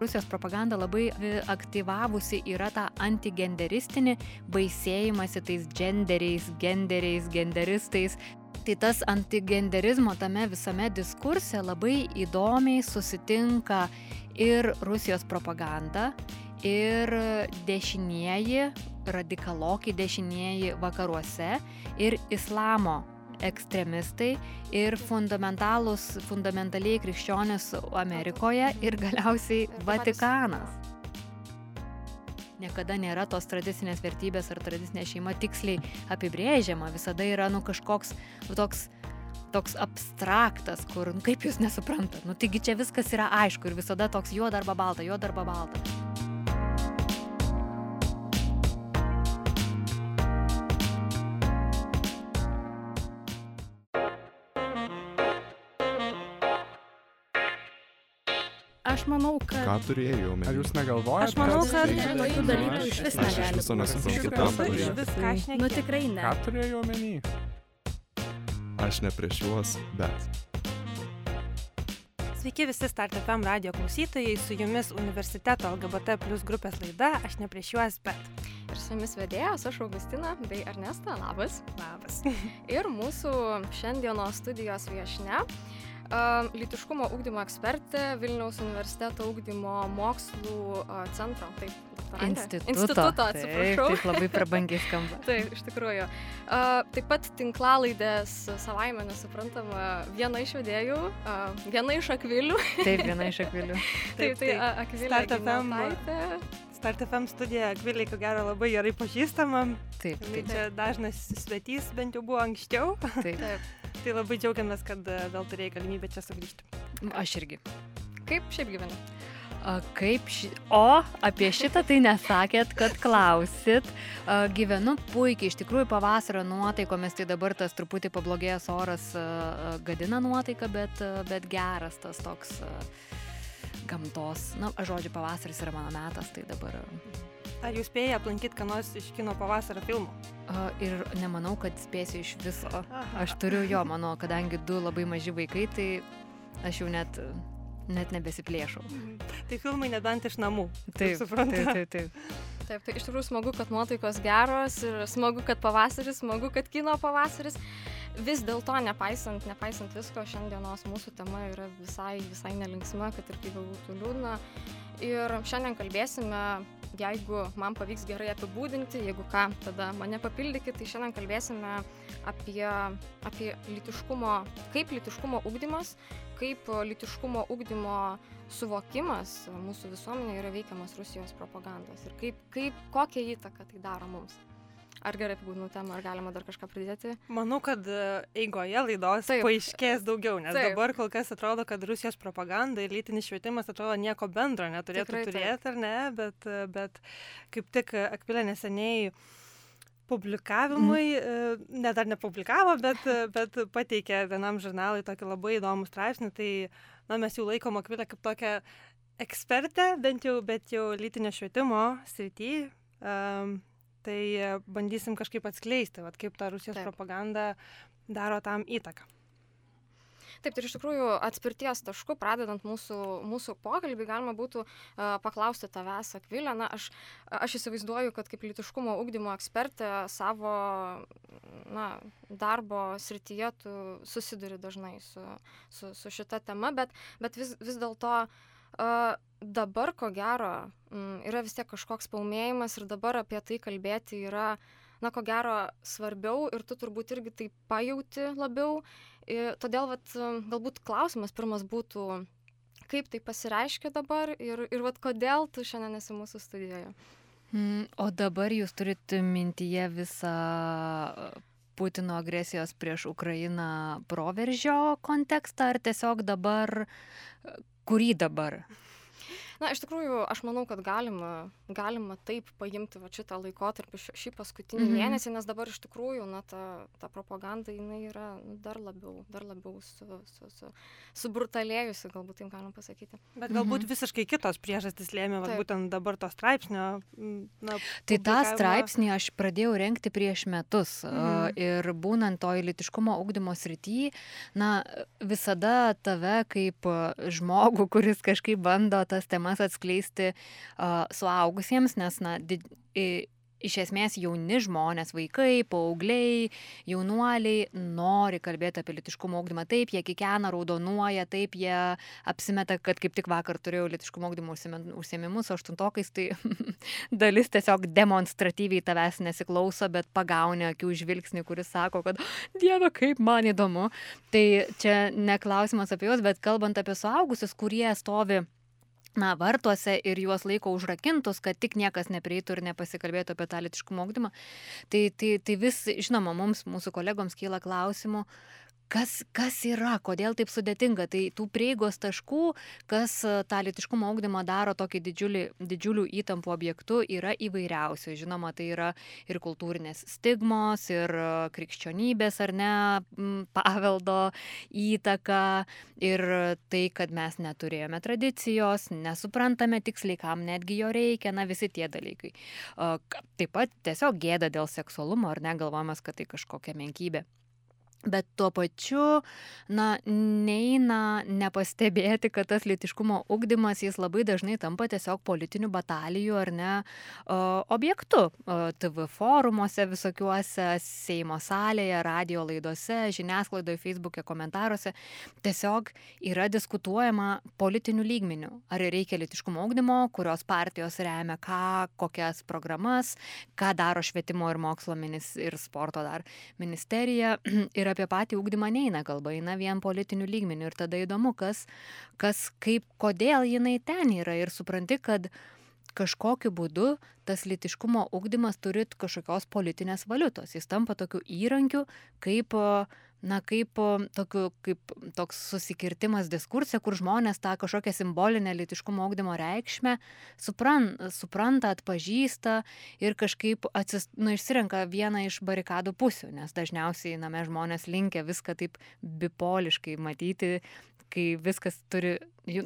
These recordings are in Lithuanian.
Rusijos propaganda labai aktyvavusi yra tą antigenderistinį baisėjimąsi tais genderiais, genderiais, genderistais. Tai tas antigenderizmo tame visame diskurse labai įdomiai susitinka ir Rusijos propaganda, ir dešinieji, radikalokai dešinieji vakaruose, ir islamo ekstremistai ir fundamentalūs, fundamentaliai krikščionys Amerikoje ir galiausiai Vatikanas. Niekada nėra tos tradicinės vertybės ar tradicinė šeima tiksliai apibrėžiama, visada yra nu kažkoks nu, toks toks abstraktas, kur, nu, kaip jūs nesuprantat, nu taigi čia viskas yra aišku ir visada toks juoda arba balta, juoda arba balta. Aš manau, kad... Ką turėjau omeny? Ar jūs negalvojate? Aš manau, kad Aš tokių dalykų iš vis Aš iš negali viso būti. nesuprantu, ką turėjau. Viską aš Nu tikrai ne. Ką turėjau omeny? Aš ne prieš juos, bet. Sveiki visi Start FM radio klausytojai, su jumis universiteto LGBT plus grupės laida, aš ne prieš juos, bet. Ir su jumis vedėjas, aš Augustina bei Ernesta, labas. Labas. Ir mūsų šiandienos studijos viešne, lytiškumo ūkdymo ekspertė Vilniaus universiteto ūkdymo mokslų centro, taip. Instituto. Instituto, Taip, atsiprašau. taip labai prabangiai skamba. Taip, iš tikrųjų. Uh, taip pat tinklalaidės savaime nesuprantama viena iš vedėjų, uh, viena iš akvilių. Taip, viena iš akvilių. taip, tai uh, akvilė. Start FM. Ginautaitė. Start FM studija Akviliai, ko gero, labai gerai pažįstama. Taip, Tai taip, čia dažnas svetys, bent jau buvo anksčiau. taip. Taip. Tai labai džiaugiamės, kad e, vėl turėjai galimybę čia sugrįžti. Aš irgi. Kaip šiaip gyveni? A, Kaip ši... O, apie šitą tai nesakėt, kad klausit. A, Gyvenu puikiai, iš tikrųjų pavasario nuotaikomis, tai dabar tas truputį pablogėjęs oras a, gadina nuotaiką, bet, bet geras tas toks gamtos. Na, aš žodžiu, pavasaris yra mano metas, tai dabar. Ar jūs spėjai aplankyti ką nors iš kino pavasario filmų? Ir nemanau, kad spėsiu iš viso. Aha. Aš turiu jo, mano, kadangi du labai maži vaikai, tai aš jau net, net nebesiplėšau. Tai filmai nebent iš namų. Taip, suprantu. taip, taip, taip. Taip, tai iš tikrųjų smagu, kad nuotaikos geros ir smagu, kad pavasaris, smagu, kad kino pavasaris. Vis dėlto, nepaisant, nepaisant visko, šiandienos mūsų tema yra visai, visai nelinksma, kad ir kaip būtų liūdna. Ir šiandien kalbėsime, jeigu man pavyks gerai apibūdinti, jeigu ką, tada mane papildykit, tai šiandien kalbėsime apie, apie lytiškumo, kaip lytiškumo ugdymas, kaip lytiškumo ugdymo suvokimas mūsų visuomenėje yra veikiamas Rusijos propagandos ir kaip, kaip, kokią įtaką tai daro mums. Ar gerai apibūdinau temą, ar galima dar kažką pridėti? Manau, kad e, eigoje laidos Taip. paaiškės daugiau, nes Taip. dabar kol kas atrodo, kad Rusijos propaganda ir lytinis švietimas atrodo nieko bendro neturėtų Tikrai taip. turėti, ar ne, bet, e, bet kaip tik e, Akvilė neseniai publikavimui, mm. ne dar nepublikavo, bet, bet pateikė vienam žurnalui tokį labai įdomų straipsnį, tai na, mes jau laikom Akvilę kaip tokią ekspertę, bent jau, bet jau lytinio švietimo srity. Um, tai e, bandysim kažkaip atskleisti, vat, kaip ta Rusijos Taip. Propaganda daro tam įtaką. Taip, tai iš tikrųjų atspirties tašku, pradedant mūsų, mūsų pokalbį, galima būtų uh, paklausti tavęs, Akvilė. Na, aš, aš įsivaizduoju, kad kaip lytiškumo ugdymo ekspertė savo na, darbo srityje tu susiduri dažnai su, su, su šita tema, bet, bet vis, vis dėlto uh, dabar, ko gero, mm, yra vis tiek kažkoks paumėjimas ir dabar apie tai kalbėti yra na, ko gero, svarbiau ir tu turbūt irgi tai pajauti labiau. Ir todėl, vat, galbūt klausimas pirmas būtų, kaip tai pasireiškia dabar ir, ir vat, kodėl tu šiandien esi mūsų studijoje. Mm, O dabar jūs turite mintyje visą Putino agresijos prieš Ukrainą proveržio kontekstą ar tiesiog dabar, kurį dabar? Na, iš tikrųjų, aš manau, kad galima, galima taip paimti va, šitą laikotarpį, š- šį paskutinį Mhm. mėnesį, nes dabar iš tikrųjų, na, ta, ta propaganda, jinai yra nu, dar labiau, dar labiau su, su, su, subrutalėjusi, galbūt taip galima pasakyti. Bet galbūt Mhm. visiškai kitos priežastys lėmė vat būtent dabar to straipsnio. Na, Tai tą straipsnį aš pradėjau renkti prieš metus Mhm. ir būnant toj litiškumo ugdymo srity, na, visada tave kaip žmogų, kuris kažkaip bando tas temas temas atskleisti uh, suaugusiems, nes, na, did, i, iš esmės jauni žmonės, vaikai, paaugliai, jaunuoliai nori kalbėti apie litiškumo ugdymą. Taip, jie kikena, raudonuoja, taip, jie apsimeta, kad kaip tik vakar turėjau litiškumo ugdymo užsiemimus, o aštuntokais tai dalis tiesiog demonstratyviai tavęs nesiklauso, bet pagaunė akių žvilgsnį, kuris sako, kad Dieve, kaip man įdomu. Tai čia neklausimas apie juos, bet kalbant apie suaugusius, kurie stovi na, vartuose ir juos laiko užrakintus, kad tik niekas neprieitų ir nepasikalbėtų apie tą litiškumo ugdymą. Tai, tai, tai vis, žinoma, mums, mūsų kolegoms kyla klausimų, kas, kas yra, kodėl taip sudėtinga. Tai tų prieigos taškų, kas e, tą litiškumo augdymą daro tokį didžiulį, didžiulių įtampų objektų, yra įvairiausių. Žinoma, tai yra ir kultūrinės stigmos, ir e, krikščionybės ar ne paveldo įtaka, ir tai, kad mes neturėjome tradicijos, nesuprantame tiksliai, kam netgi jo reikia, na visi tie dalykai. Taip pat tiesiog gėda dėl seksualumo ar negalvojamas, kad tai kažkokia menkybė. Bet tuo pačiu, na, neina nepastebėti, kad tas litiškumo ugdymas jis labai dažnai tampa tiesiog politinių batalijų ar ne objektu. TV forumuose visokiuose, Seimo salėje, radio laidose, žiniasklaidoje, Facebook'e, komentaruose. Tiesiog yra diskutuojama politinių lygmenių. Ar reikia litiškumo ugdymo, kurios partijos remia ką, kokias programas, ką daro švietimo ir mokslo minis, ir sporto dar ministerija. Ir ir apie patį ūkdymą neina kalba, eina vien politinių lygmenių. Ir tada įdomu, kas, kas kaip, kodėl jinai ten yra. Ir supranti, kad kažkokiu būdu tas litiškumo ugdymas turi kažkokios politinės valiutos. Jis tampa tokiu įrankiu, kaip na, kaip, tokiu, kaip toks susikirtimas diskursė, kur žmonės tą kažkokią simbolinę litiškumo augdymo reikšmę supran, supranta, atpažįsta ir kažkaip atsis, nu, išsirenka vieną iš barikadų pusių, nes dažniausiai name žmonės linkia viską taip bipoliškai matyti, kai viskas turi,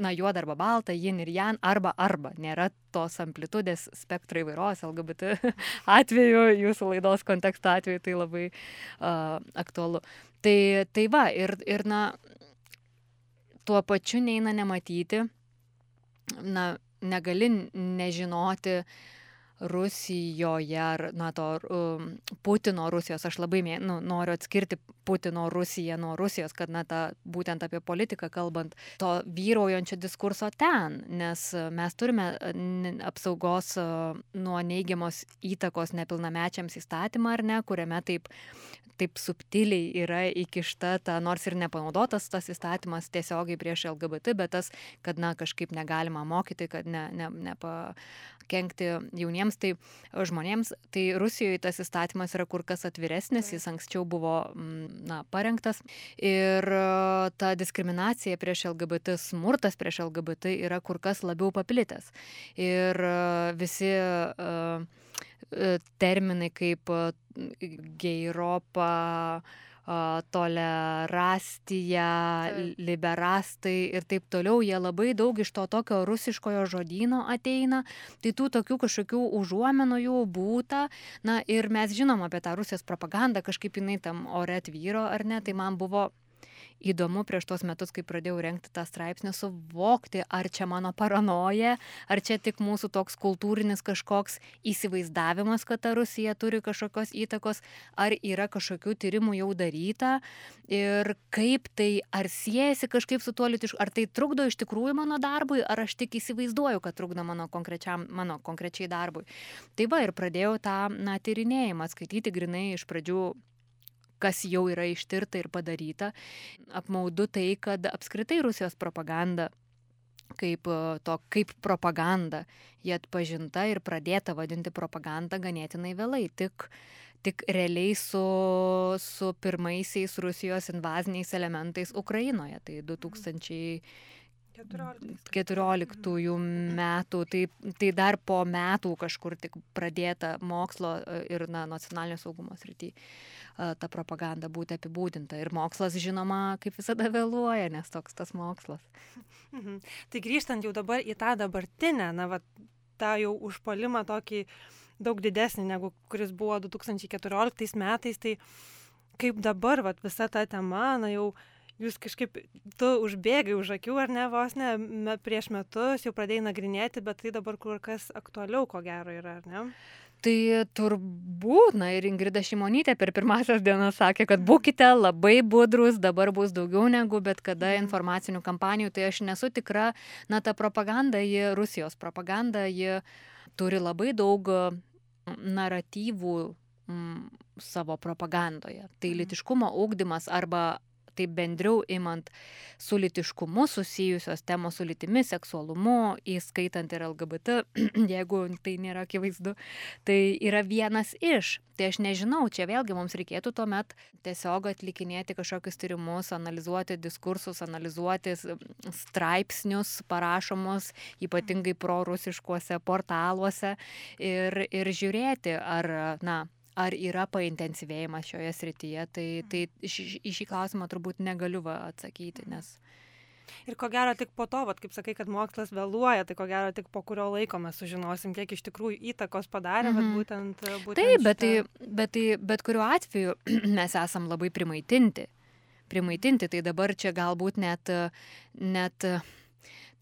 na, juoda arba balta, jin ir jan, arba arba. Nėra tos amplitudės spektro įvairos LGBT atveju, jūsų laidos konteksto atveju tai labai uh, aktualu. Tai, tai va, ir, ir na, tuo pačiu neina nematyti, na, negali nežinoti, uh, Rusijoje ar, na, to um, Putino Rusijos, aš labai mė, nu, noriu atskirti Putino Rusiją nuo Rusijos, kad, na, ta, būtent apie politiką kalbant, to vyraujančio diskurso ten, nes mes turime apsaugos nuo neigiamos įtakos nepilnamečiams įstatymą, ar ne, kuriame taip, taip subtiliai yra įkišta ta, nors ir nepanaudotas tas įstatymas tiesiogiai prieš LGBT, bet tas, kad, na, kažkaip negalima mokyti, kad ne, ne, nepa, kenkti jauniems tai žmonėms. Tai Rusijoje tas įstatymas yra kur kas atviresnis, jis anksčiau buvo na, parengtas. Ir e, ta diskriminacija prieš LGBT, smurtas prieš LGBT yra kur kas labiau paplitęs. Ir e, visi terminai kaip geiropa, tolerastija, liberastai ir taip toliau, jie labai daug iš to tokio rusiškojo žodino ateina, tai tų tokių kažkokių užuomenų jų būta, na ir mes žinom apie tą Rusijos propagandą, kažkaip jinai tam ore atvyro ar ne, tai man buvo įdomu prieš tos metus, kai pradėjau renkti tą straipsnį, suvokti, ar čia mano paranoja, ar čia tik mūsų toks kultūrinis kažkoks įsivaizdavimas, kad ta Rusija turi kažkokios įtakos, ar yra kažkokių tyrimų jau daryta ir kaip tai, ar siejasi kažkaip su tuo litišku, ar tai trukdo iš tikrųjų mano darbui, ar aš tik įsivaizduoju, kad trukdo mano, mano konkrečiai darbui. Tai va ir pradėjau tą, na, tyrinėjimą, skaityti grinai iš pradžių kas jau yra ištirta ir padaryta. Apmaudu tai, kad apskritai Rusijos propaganda kaip, e, to, kaip propaganda jie atpažinta ir pradėta vadinti propaganda ganėtinai vėlai. Tik, tik realiai su, su pirmaisiais Rusijos invaziniais elementais Ukrainoje. Tai 2000. 14 metų, tai, tai dar po metų kažkur tik pradėta mokslo e, ir na, nacionalinio saugumo srity ta propaganda būti apibūdinta. Ir mokslas, žinoma, kaip visada vėluoja, nes toks tas mokslas. Mhm. Tai grįžtant jau dabar į tą dabartinę, na, va, tą jau užpalimą tokį daug didesnį negu kuris buvo 2014 metais, tai kaip dabar va, visa ta tema, na jau jūs kažkaip, tu užbėgai už akių ar ne vos ne, me, prieš metus jau pradėjai nagrinėti, bet tai dabar kur kas aktualiau, ko gero yra, ar ne? Tai turbūt, na ir Ingrida Šimonytė per pirmasias dienas sakė, kad būkite labai budrus, dabar bus daugiau negu bet kada informacinių kampanijų, tai aš nesu tikra, na ta propaganda, ji, Rusijos propaganda, ji turi labai daug naratyvų m, savo propagandoje. Tai litiškumo ūkdymas arba taip bendriau imant su litiškumu susijusios temos su litimi, seksualumu, įskaitant ir LGBT, jeigu tai nėra akivaizdu, tai yra vienas iš. Tai aš nežinau, čia vėlgi mums reikėtų tuomet tiesiog atlikinėti kažkokius tyrimus, analizuoti diskursus, analizuoti straipsnius parašomus, ypatingai prorusiškuose portaluose ir, ir žiūrėti, ar, na, ar yra paintensyvėjimas šioje srityje, tai, tai į šį klausimą turbūt negaliu va, atsakyti, nes... Ir ko gero tik po to, vat, kaip sakai, kad mokslas vėluoja, tai ko gero tik po kurio laiko mes sužinosim, kiek iš tikrųjų įtakos padarė, mm -hmm. būtent, būtent. Taip, bet, tai, bet, tai, bet kuriuo atveju mes esam labai primaitinti. Primaitinti, tai dabar čia galbūt net, net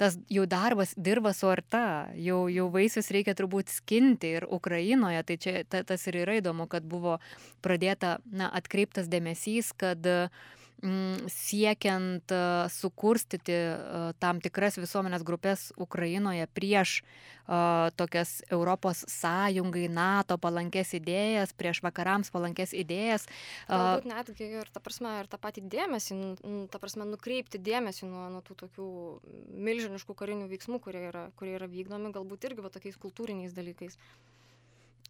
tas jau darbas dirba suarta, jau, jau vaisius reikia turbūt skinti ir Ukrainoje, tai čia ta, tas ir yra įdomu, kad buvo pradėta, na, atkreiptas dėmesys, kad uh, siekiant e, sukurstyti e, tam tikras visuomenės grupės Ukrainoje prieš uh, tokias Europos Sąjungai, NATO palankės idėjas, prieš vakarams palankės idėjas. Galbūt netgi ir, ta prasme, ir tą patį dėmesį, ta prasme, nukreipti dėmesį nuo, nuo tų tokių milžiniškų karinių veiksmų, kurie yra, kurie yra vykdomi, galbūt irgi va, tokiais kultūriniais dalykais.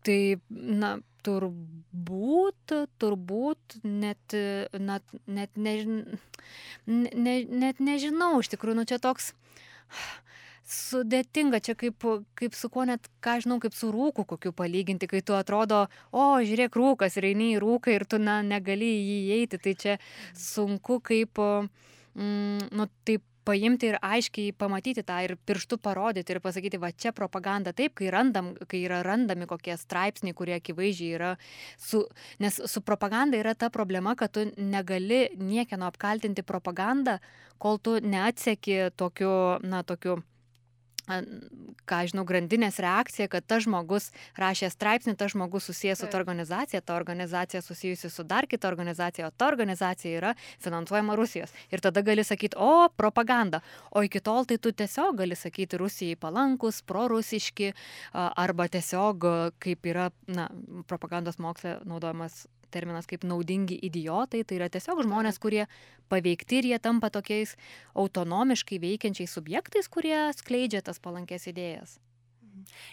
Tai, na, turbūt, turbūt net, net, net, nežin, ne, net nežinau, iš tikrųjų, nu čia toks sudėtinga, čia kaip, kaip su kuo net, ką žinau, kaip su rūku kokiu palyginti, kai tu atrodo, o, žiūrėk, rūkas, reini į rūką ir tu, na, negali į jį įeiti, tai čia sunku kaip, mm, nu, taip paimti ir aiškiai pamatyti tą ir pirštu parodyti ir pasakyti, va čia propaganda taip, kai, randam, kai yra randami kokie straipsniai, kurie akivaizdžiai yra su, nes su propaganda yra ta problema, kad tu negali niekieno apkaltinti propagandą, kol tu neatseki tokiu, na, tokiu ką žinau, grandinės reakcija, kad tas žmogus rašė straipsnį, tas žmogus susijęs su ta organizacija, ta organizacija susijusi su dar kita organizacija, o ta organizacija yra finansuojama Rusijos. Ir tada gali sakyti, o, propaganda. O iki tol tai tu tiesiog gali sakyti Rusijai palankus, prorusiški, arba tiesiog kaip yra, na, propagandos moksle naudojamas terminas kaip naudingi idiotai, tai yra tiesiog žmonės, kurie paveikti ir jie tampa tokiais autonomiškai veikiančiais subjektais, kurie skleidžia tas palankės idėjas.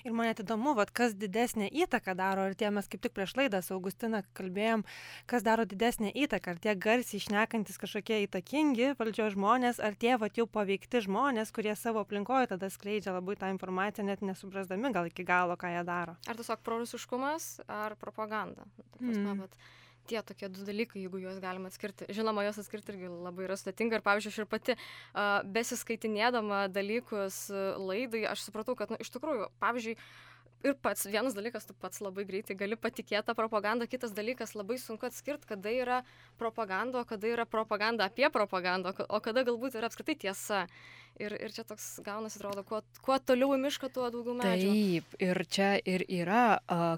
Ir man net įdomu, vat, kas didesnė įtaka daro, ir tie mes kaip tik prieš laidą su Augustina kalbėjom, kas daro didesnę įtaką, ar tie garsiai išnekantis kažkokie įtakingi valdžios žmonės, ar tie vat, jau paveikti žmonės, kurie savo aplinkoje tada skleidžia labai tą informaciją, net nesuprasdami gal iki galo, ką jie daro. Ar tiesiog prorusiškumas, ar propaganda. Ta prasme, mm. vat, tie tokie du dalykai, jeigu juos galima atskirti. Žinoma, juos atskirti irgi labai yra sudėtinga. Ir pavyzdžiui, aš ir pati uh, besiskaitinėdama dalykus uh, laidai, aš supratau, kad, nu, iš tikrųjų, pavyzdžiui, ir pats vienas dalykas, tu pats labai greitai gali patikėti tą propagandą, kitas dalykas labai sunku atskirti, kada yra propaganda, o kada yra propaganda apie propagandą, o kada galbūt yra apskritai tiesa. Ir, ir čia toks gaunasi, atrodo, kuo, kuo toliau į mišką, tuo daugiau medžių. Taip, ir čia ir yra,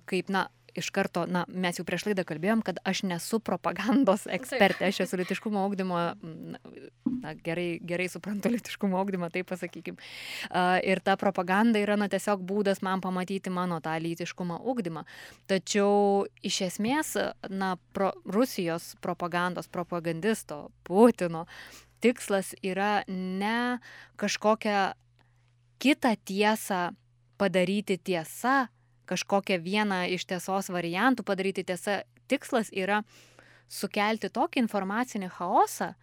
kaip, na, iš karto, na, mes jau prieš laidą kalbėjom, kad aš nesu propagandos ekspertė, aš esu litiškumo augdymo, na, gerai, gerai suprantu litiškumo augdymą, taip pasakykim. Ir ta propaganda yra, na, tiesiog būdas man pamatyti mano tą litiškumo augdymą. Tačiau iš esmės, na, pro, Rusijos propagandos propagandisto Putino tikslas yra ne kažkokią kitą tiesą padaryti tiesa, kažkokią vieną iš tiesos variantų padaryti tiesa. Tikslas yra sukelti tokį informacinį chaosą,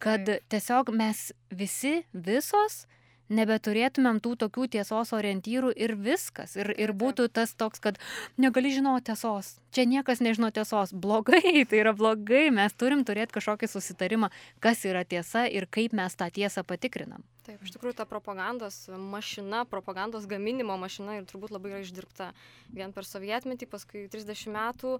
kad Taip. tiesiog mes visi, visos, nebeturėtumėm tų tokių tiesos orientyrų ir viskas. Ir, ir būtų tas toks, kad negali žinoti tiesos. Čia niekas nežino tiesos. Blogai, tai yra blogai. Mes turim turėti kažkokį susitarimą, kas yra tiesa ir kaip mes tą tiesą patikrinam. Taip, iš tikrųjų ta propagandos mašina, propagandos gaminimo mašina ir turbūt labai yra išdirbta. Vien per sovietmetį, paskui 30 metų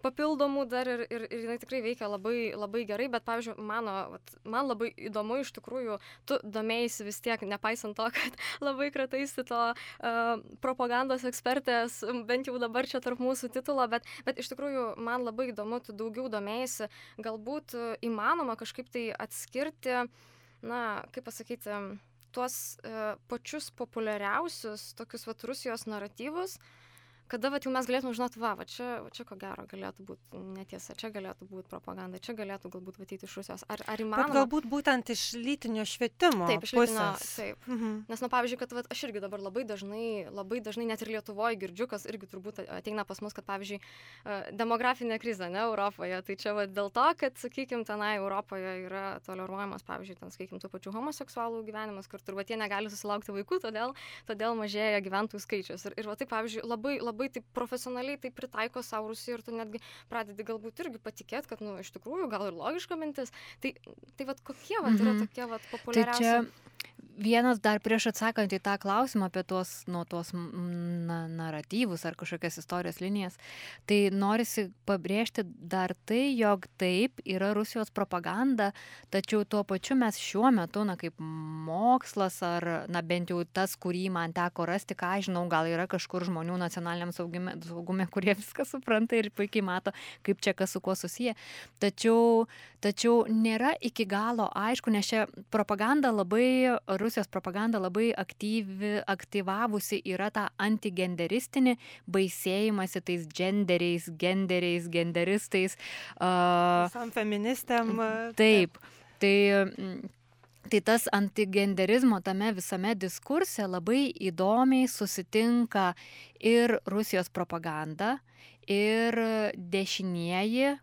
papildomų dar ir, ir, ir jinai tikrai veikia labai, labai gerai, bet, pavyzdžiui, mano, vat, man labai įdomu iš tikrųjų, tu domėjai vis tiek, nepaisant to, kad labai krataisi to uh, propagandos ekspertės, bent jau dabar čia tarp mūsų titulo, bet, bet iš tikrųjų man labai įdomu, tu daugiau domėjai, galbūt įmanoma kažkaip tai atskirti na, kaip pasakyti, tuos e, pačius populiariausius tokius vat Rusijos naratyvus, kada vat jau mes galėtume žinot, va, va čia, va čia ko gero galėtų būti netiesa, čia galėtų būti propaganda, čia galėtų galbūt matyti iš Rusijos. Ar, ar įmanoma? Bet galbūt būtent iš lytinio švietimo. Taip, iš lytinio. Taip. Mhm. Nes, nu, pavyzdžiui, kad va, aš irgi dabar labai dažnai, labai dažnai net ir Lietuvoje girdžiu, kas irgi turbūt ateina pas mus, kad, pavyzdžiui, demografinė krizė, ne Europoje. Tai čia va dėl to, kad, sakykime, tenai Europoje yra toleruojamas, pavyzdžiui, ten, sakykime, tų pačių homoseksualų gyvenimas, kur turbūt jie negali susilaukti vaikų, todėl, todėl mažėja gyventojų skaičius. Ir, ir va, tai, pavyzdžiui, labai, labai labai taip profesionaliai tai pritaiko sau Rusija ir tu netgi pradedi galbūt irgi patikėti, kad, nu, iš tikrųjų, gal ir logiška mintis. Tai, tai vad kokie vat, yra mhm. tokie vat, populiariausi. Tai čia vienas dar prieš atsakant į tą klausimą apie tuos, nu, tuos na, naratyvus ar kažkokias istorijos linijas, tai norisi pabrėžti dar tai, jog taip yra Rusijos propaganda, tačiau tuo pačiu mes šiuo metu, na, kaip mokslas ar, na, bent jau tas, kurį man teko rasti, ką žinau, gal yra kažkur žmonių nacionaliniam saugume, saugume kurie viską supranta ir puikiai mato, kaip čia kas su kuo susiję. Tačiau, tačiau nėra iki galo aišku, nes čia propaganda labai Rusijos propaganda labai aktyvi, aktyvavusi yra tą antigenderistinį baisėjimąsi tais genderiais, genderiais, genderistais. Uh, Visam feministėm. Taip. Tai, tai tas antigenderizmo tame visame diskurse labai įdomiai susitinka ir Rusijos propaganda, ir dešinieji,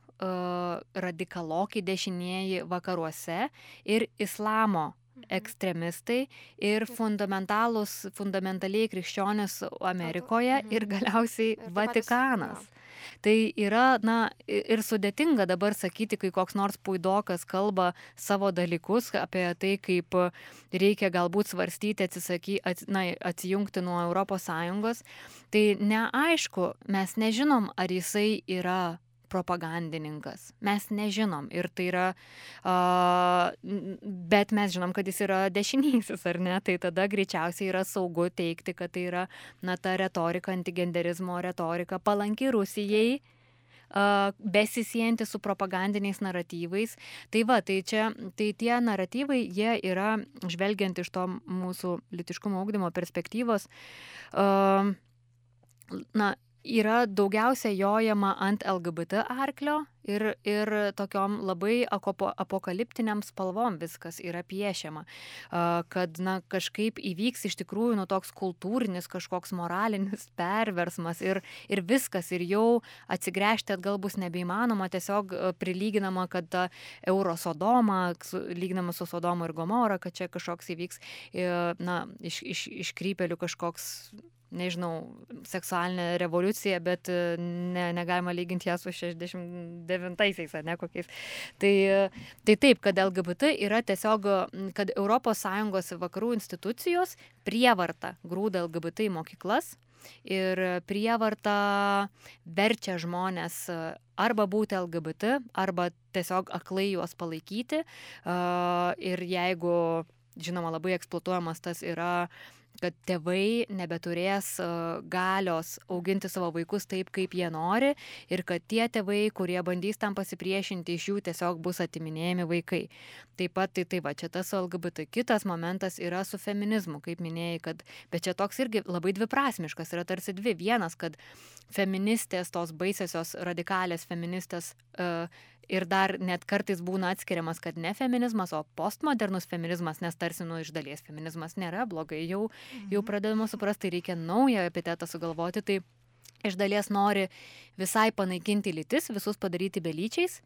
radikalokai dešinieji vakaruose, ir islamo ekstremistai ir fundamentalūs, fundamentaliai krikščionės Amerikoje ir mhm. galiausiai Vatikanas. Tai yra, na, ir sudėtinga dabar sakyti, kai koks nors puidokas kalba savo dalykus apie tai, kaip reikia galbūt svarstyti, atsisaky, ats, na, atsijungti nuo ES. Tai neaišku, mes nežinom, ar jisai yra propagandininkas. Mes nežinom ir tai yra, uh, bet mes žinom, kad jis yra dešinysis, ar ne, tai tada greičiausiai yra saugu teikti, kad tai yra, na, ta retorika, antigenderizmo retorika palanki Rusijai. Besisijanti su propagandiniais naratyvais. Tai va, tai čia, tai tie naratyvai, jie yra, žvelgiant iš to mūsų litiškumo augdymo perspektyvos, na, yra daugiausia jojama ant LGBT arklio ir, ir tokiom labai apokaliptiniam spalvom viskas yra piešiama, kad na, kažkaip įvyks iš tikrųjų nu, toks kultūrinis kažkoks moralinis perversmas ir, ir viskas ir jau atsigręžti atgal bus nebeįmanoma, tiesiog prilyginama, kad ta Eurosodoma, lyginama su Sodoma ir Gomora, kad čia kažkoks įvyks na, iš, iš, iškrypelių kažkoks nežinau, seksualinė revoliucija, bet e, ne, negalima lyginti ją su 69-aisiais, ar ne kokiais. Tai, tai taip, kad LGBT yra tiesiog, kad ES vakarų institucijos prievarta grūda LGBT į mokyklas ir prievarta verčia žmonės arba būti LGBT, arba tiesiog aklai juos palaikyti. Ir jeigu, žinoma, labai eksploatuojamas tas yra uh, kad tėvai nebeturės galios auginti savo vaikus taip, kaip jie nori ir kad tie tėvai, kurie bandys tam pasipriešinti, iš jų tiesiog bus atiminėjami vaikai. Taip pat, tai tai va, čia tas LGBT. Kitas momentas yra su feminizmu, kaip minėjai, kad, bet čia toks irgi labai dviprasmiškas, yra tarsi dvi. Vienas, kad feministės, tos baisiosios radikalės feministės uh, ir dar net kartais būna atskiriamas, kad ne feminizmas, o postmodernus feminizmas, nes tarsi nu iš dalies feminizmas nėra blogai, jau, mhm. jau pradedama suprasti, reikia naują epitetą sugalvoti, tai iš dalies nori visai panaikinti lytis, visus padaryti belyčiais.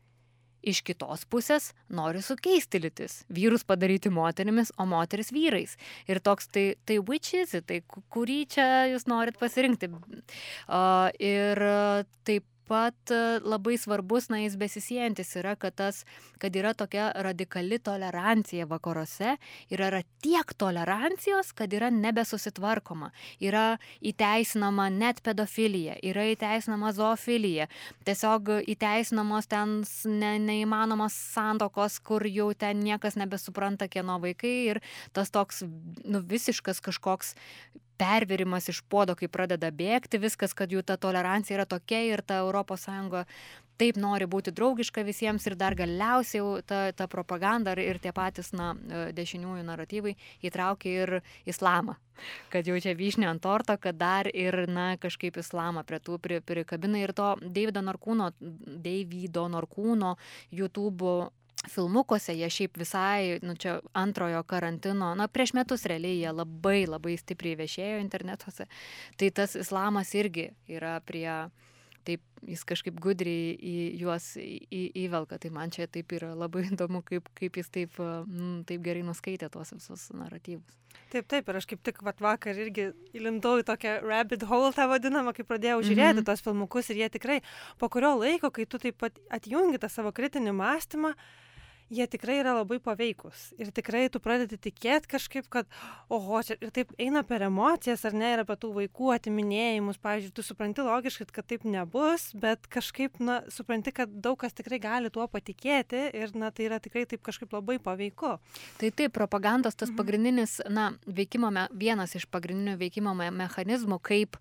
Iš kitos pusės nori sukeisti lytis. Vyrus padaryti moterimis, o moteris vyrais. Ir toks, tai, tai which is it, tai kurį čia jūs norit pasirinkti. Uh, ir taip pat e, labai svarbus, na, jis besisėjantis yra, kad, tas, kad yra tokia radikali tolerancija vakaruose ir yra tiek tolerancijos, kad yra nebesusitvarkoma. Yra įteisinama net pedofilija, yra įteisinama zoofilija, tiesiog įteisinamos ten ne, neįmanomos santokos, kur jau ten niekas nebesupranta, kieno vaikai ir tas toks nu, visiškas kažkoks pervirimas iš puodo, kai pradeda bėgti viskas, kad jų ta tolerancija yra tokia ir ta ES taip nori būti draugiška visiems ir dar galiausiai ta, ta propaganda ir tie patys na, dešiniųjų naratyvai įtraukia ir islamą. Kad jau čia vyšnė ant torto, kad dar ir na, kažkaip islamą prie tų pri, prikabina ir to Davido Norkūno, Davido Norkūno YouTube filmukuose jie šiaip visai, nu čia antrojo karantino, na prieš metus realiai jie labai labai stipriai viešėjo internetuose, tai tas islamas irgi yra prie, taip jis kažkaip gudriai į juos į, įvelka, tai man čia taip yra labai įdomu, kaip, kaip jis taip, mm, taip gerai nuskaitė tuos visus naratyvus. Taip, taip, ir aš kaip tik vat, vakar irgi įlindau į tokią rabbit hole tą vadinamą, kai pradėjau žiūrėti mm -hmm. tos filmukus ir jie tikrai po kurio laiko, kai tu taip pat atjungi tą savo kritinį mąstymą, jie tikrai yra labai paveikūs. Ir tikrai tu pradedi tikėt kažkaip kad oho čia ir taip eina per emocijas ar ne ir apie tų vaikų atiminėjimus. Pavyzdžiui tu supranti logiškai kad taip nebus bet kažkaip na supranti kad daug kas tikrai gali tuo patikėti ir na tai yra tikrai taip kažkaip labai paveiku. Tai taip propagandos tas mhm. pagrindinis na veikimo me, vienas iš pagrindinių veikimo me, mechanizmų kaip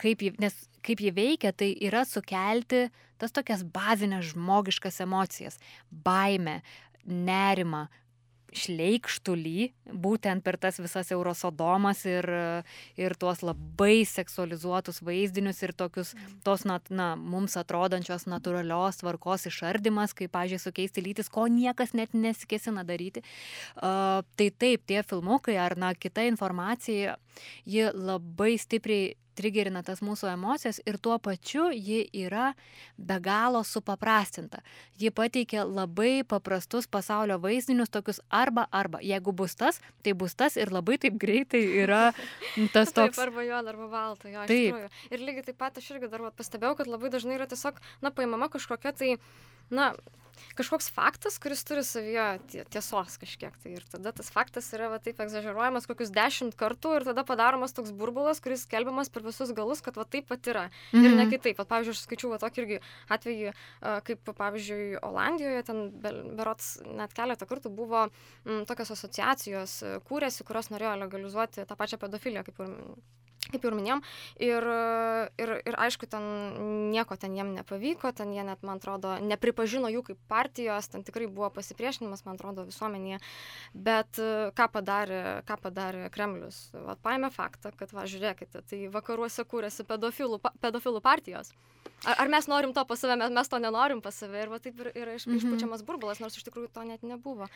kaip jį, nes kaip jį veikia, tai yra sukelti tas tokias bazinės žmogiškas emocijas - baimę, nerimą, šleikštulį, būtent per tas visas eurosodomas ir, ir tuos labai seksualizuotus vaizdinius ir tokius, tos, na, na mums atrodančios natūralios tvarkos išardimas, kaip, pažiūrėjau, sukeisti lytis, ko niekas net nesikėsina daryti. Uh, tai taip, tie filmukai ar, na, kita informacija, ji labai stipriai trigerina tas mūsų emocijas ir tuo pačiu ji yra be galo supaprastinta. Ji pateikia labai paprastus pasaulio vaizdinius, tokius arba arba. Jeigu bus tas, tai bus tas ir labai taip greitai yra tas toks. Taip, arba juoda, arba balta. Jo, taip. Ir lygiai taip pat aš irgi dar pastebėjau, kad labai dažnai yra tiesiog, na, paimama kažkokia tai, na, kažkoks faktas, kuris turi savyje tiesos kažkiek. Tai ir tada tas faktas yra va, taip egzageruojamas kokius dešimt kartų ir tada padaromas toks burbulas, kuris skelbiamas per visus galus, kad va taip pat yra. Mm -hmm. Ir ne mhm. kitaip. Vat, pavyzdžiui, aš skaičiau va, tokį irgi atvejį, kaip pavyzdžiui, Olandijoje ten berots net keletą kartų buvo m, tokios asociacijos kūrėsi, kurios norėjo legalizuoti tą pačią pedofiliją, kaip ir kaip jau ir minėjom. Ir, ir, ir aišku, ten nieko ten jiem nepavyko, ten jie net, man atrodo, nepripažino jų kaip partijos, ten tikrai buvo pasipriešinimas, man atrodo, visuomenėje. Bet ką padarė, ką padarė Kremlius? Vat paėmė faktą, kad, va, žiūrėkite, tai vakaruose kūrėsi pedofilų, pedofilų partijos. Ar, ar mes norim to pas save, mes, mes to nenorim pas save ir va taip yra, yra iš, mm -hmm. išpučiamas burbulas, nors iš tikrųjų to net nebuvo.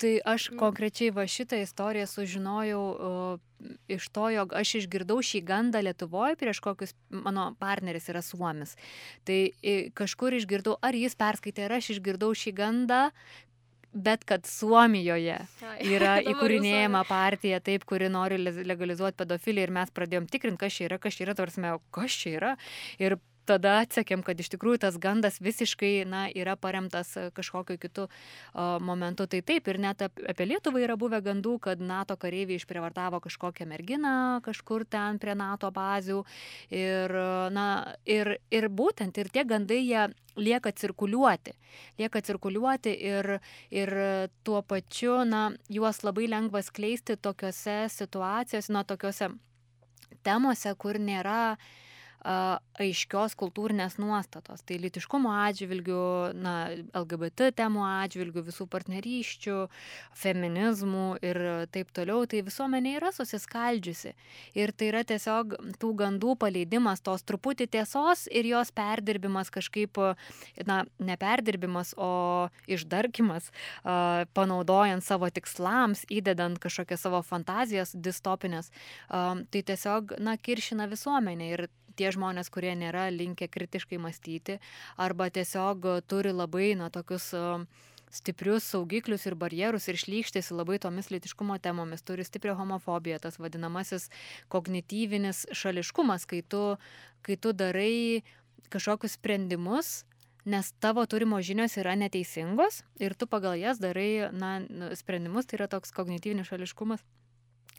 Tai aš mm. konkrečiai va šitą istoriją sužinojau uh, iš to, jog aš išgirdau šį gandą Lietuvoje prieš kokius, mano partneris yra Suomis. Tai kažkur išgirdau, ar jis perskaitė, ar aš išgirdau šį gandą, bet kad Suomijoje yra įkūrinėjama partija, taip, kuri nori legalizuoti pedofiliją ir mes pradėjom tikrinti, kas čia yra, kas čia yra, tarsi, kas čia yra. Ir tada atsekėm, kad iš tikrųjų tas gandas visiškai na, yra paremtas e, kažkokiu kitu o, momentu. Tai taip, ir net apie Lietuvą yra buvę gandų, kad NATO kareiviai išprievartavo kažkokią merginą kažkur ten prie NATO bazių. Ir, na, ir, ir būtent ir tie gandai jie lieka cirkuliuoti. Lieka cirkuliuoti ir, ir tuo pačiu, na, juos labai lengva skleisti tokiuose situacijose, na, tokiuose temose, kur nėra uh, aiškios kultūrinės nuostatos. Tai litiškumo atžvilgių, na, LGBT temų atžvilgių, visų partnerysčių, feminizmų ir taip toliau, tai visuomenė yra susiskaldžiusi. Ir tai yra tiesiog tų gandų paleidimas, tos truputį tiesos ir jos perdirbimas kažkaip, na, neperdirbimas, o išdarkimas, panaudojant savo tikslams, įdedant kažkokias savo fantazijas distopinės, tai tiesiog, na, kiršina visuomenę. Ir tie žmonės, kurie nėra linkę kritiškai mąstyti arba tiesiog turi labai, na, tokius stiprius saugiklius ir barjerus ir šlykštėsi labai tomis litiškumo temomis, turi stiprią homofobiją, tas vadinamasis kognityvinis šališkumas, kai tu, kai tu darai kažkokius sprendimus, nes tavo turimo žinios yra neteisingos ir tu pagal jas darai, na, sprendimus, tai yra toks kognityvinis šališkumas,